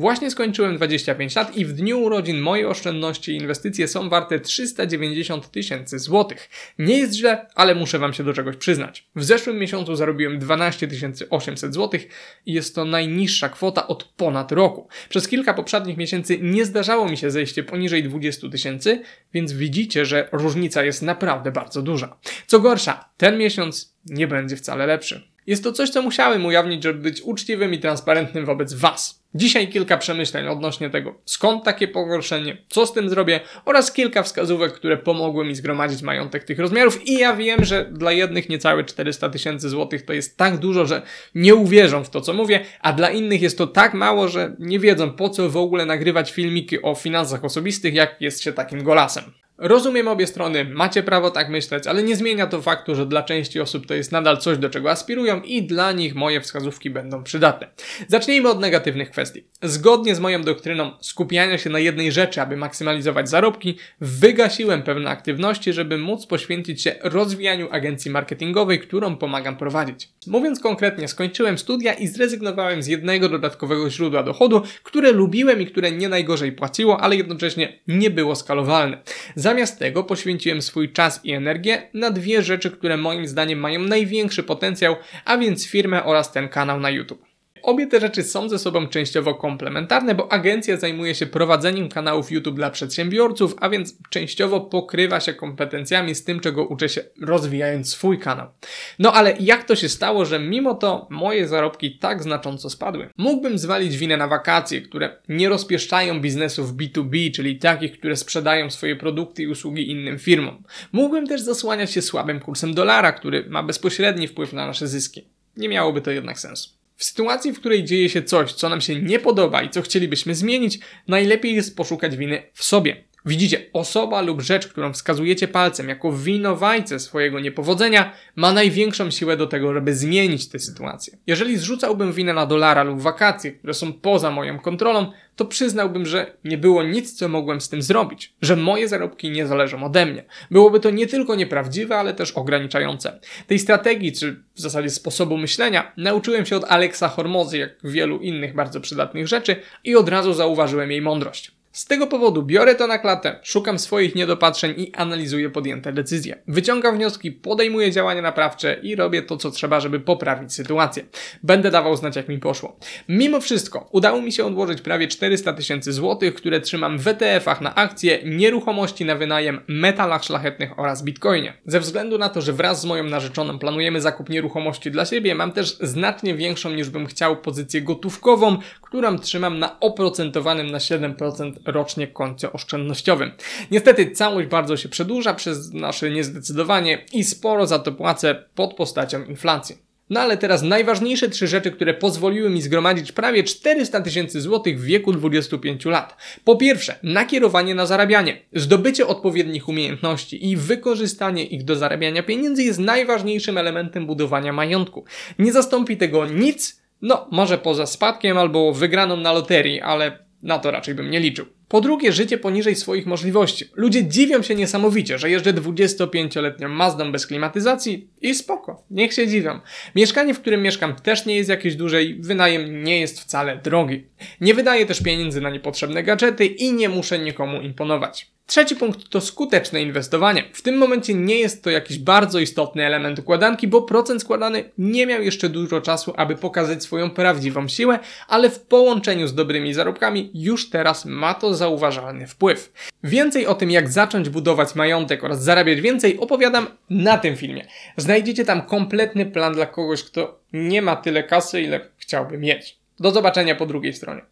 Właśnie skończyłem 25 lat i w dniu urodzin moje oszczędności i inwestycje są warte 390 tysięcy złotych. Nie jest źle, ale muszę Wam się do czegoś przyznać. W zeszłym miesiącu zarobiłem 12 800 złotych i jest to najniższa kwota od ponad roku. Przez kilka poprzednich miesięcy nie zdarzało mi się zejście poniżej 20 tysięcy, więc widzicie, że różnica jest naprawdę bardzo duża. Co gorsza, ten miesiąc nie będzie wcale lepszy. Jest to coś, co musiałem ujawnić, żeby być uczciwym i transparentnym wobec Was. Dzisiaj kilka przemyśleń odnośnie tego, skąd takie pogorszenie, co z tym zrobię oraz kilka wskazówek, które pomogły mi zgromadzić majątek tych rozmiarów i ja wiem, że dla jednych niecałe 400 tysięcy złotych to jest tak dużo, że nie uwierzą w to, co mówię, a dla innych jest to tak mało, że nie wiedzą po co w ogóle nagrywać filmiki o finansach osobistych, jak jest się takim golasem. Rozumiem obie strony, macie prawo tak myśleć, ale nie zmienia to faktu, że dla części osób to jest nadal coś, do czego aspirują i dla nich moje wskazówki będą przydatne. Zacznijmy od negatywnych kwestii. Zgodnie z moją doktryną skupiania się na jednej rzeczy, aby maksymalizować zarobki, wygasiłem pewne aktywności, żeby móc poświęcić się rozwijaniu agencji marketingowej, którą pomagam prowadzić. Mówiąc konkretnie, skończyłem studia i zrezygnowałem z jednego dodatkowego źródła dochodu, które lubiłem i które nie najgorzej płaciło, ale jednocześnie nie było skalowalne. Zamiast tego poświęciłem swój czas i energię na dwie rzeczy, które moim zdaniem mają największy potencjał, a więc firmę oraz ten kanał na YouTube. Obie te rzeczy są ze sobą częściowo komplementarne, bo agencja zajmuje się prowadzeniem kanałów YouTube dla przedsiębiorców, a więc częściowo pokrywa się kompetencjami z tym, czego uczę się rozwijając swój kanał. No ale jak to się stało, że mimo to moje zarobki tak znacząco spadły? Mógłbym zwalić winę na wakacje, które nie rozpieszczają biznesów B2B, czyli takich, które sprzedają swoje produkty i usługi innym firmom. Mógłbym też zasłaniać się słabym kursem dolara, który ma bezpośredni wpływ na nasze zyski. Nie miałoby to jednak sensu. W sytuacji, w której dzieje się coś, co nam się nie podoba i co chcielibyśmy zmienić, najlepiej jest poszukać winy w sobie. Widzicie, osoba lub rzecz, którą wskazujecie palcem jako winowajcę swojego niepowodzenia, ma największą siłę do tego, żeby zmienić tę sytuację. Jeżeli zrzucałbym winę na dolara lub wakacje, które są poza moją kontrolą, to przyznałbym, że nie było nic, co mogłem z tym zrobić, że moje zarobki nie zależą ode mnie. Byłoby to nie tylko nieprawdziwe, ale też ograniczające. Tej strategii, czy w zasadzie sposobu myślenia, nauczyłem się od Alexa Hormozy, jak wielu innych bardzo przydatnych rzeczy, i od razu zauważyłem jej mądrość. Z tego powodu biorę to na klatę, szukam swoich niedopatrzeń i analizuję podjęte decyzje. Wyciągam wnioski, podejmuję działania naprawcze i robię to, co trzeba, żeby poprawić sytuację. Będę dawał znać, jak mi poszło. Mimo wszystko, udało mi się odłożyć prawie 400 tysięcy złotych, które trzymam w ETF-ach na akcje, nieruchomości na wynajem, metalach szlachetnych oraz bitcoinie. Ze względu na to, że wraz z moją narzeczoną planujemy zakup nieruchomości dla siebie, mam też znacznie większą niż bym chciał pozycję gotówkową, którą trzymam na oprocentowanym na 7% rocznie koncie oszczędnościowym. Niestety całość bardzo się przedłuża przez nasze niezdecydowanie i sporo za to płacę pod postacią inflacji. No ale teraz najważniejsze trzy rzeczy, które pozwoliły mi zgromadzić prawie 400 tysięcy złotych w wieku 25 lat. Po pierwsze, nakierowanie na zarabianie. Zdobycie odpowiednich umiejętności i wykorzystanie ich do zarabiania pieniędzy jest najważniejszym elementem budowania majątku. Nie zastąpi tego nic, no może poza spadkiem albo wygraną na loterii, ale na to raczej bym nie liczył. Po drugie, życie poniżej swoich możliwości. Ludzie dziwią się niesamowicie, że jeżdżę 25-letnią Mazdą bez klimatyzacji i spoko, niech się dziwią. Mieszkanie, w którym mieszkam też nie jest jakieś duże i wynajem nie jest wcale drogi. Nie wydaję też pieniędzy na niepotrzebne gadżety i nie muszę nikomu imponować. Trzeci punkt to skuteczne inwestowanie. W tym momencie nie jest to jakiś bardzo istotny element układanki, bo procent składany nie miał jeszcze dużo czasu, aby pokazać swoją prawdziwą siłę, ale w połączeniu z dobrymi zarobkami już teraz ma to zauważalny wpływ. Więcej o tym, jak zacząć budować majątek oraz zarabiać więcej, opowiadam na tym filmie. Znajdziecie tam kompletny plan dla kogoś, kto nie ma tyle kasy, ile chciałby mieć. Do zobaczenia po drugiej stronie.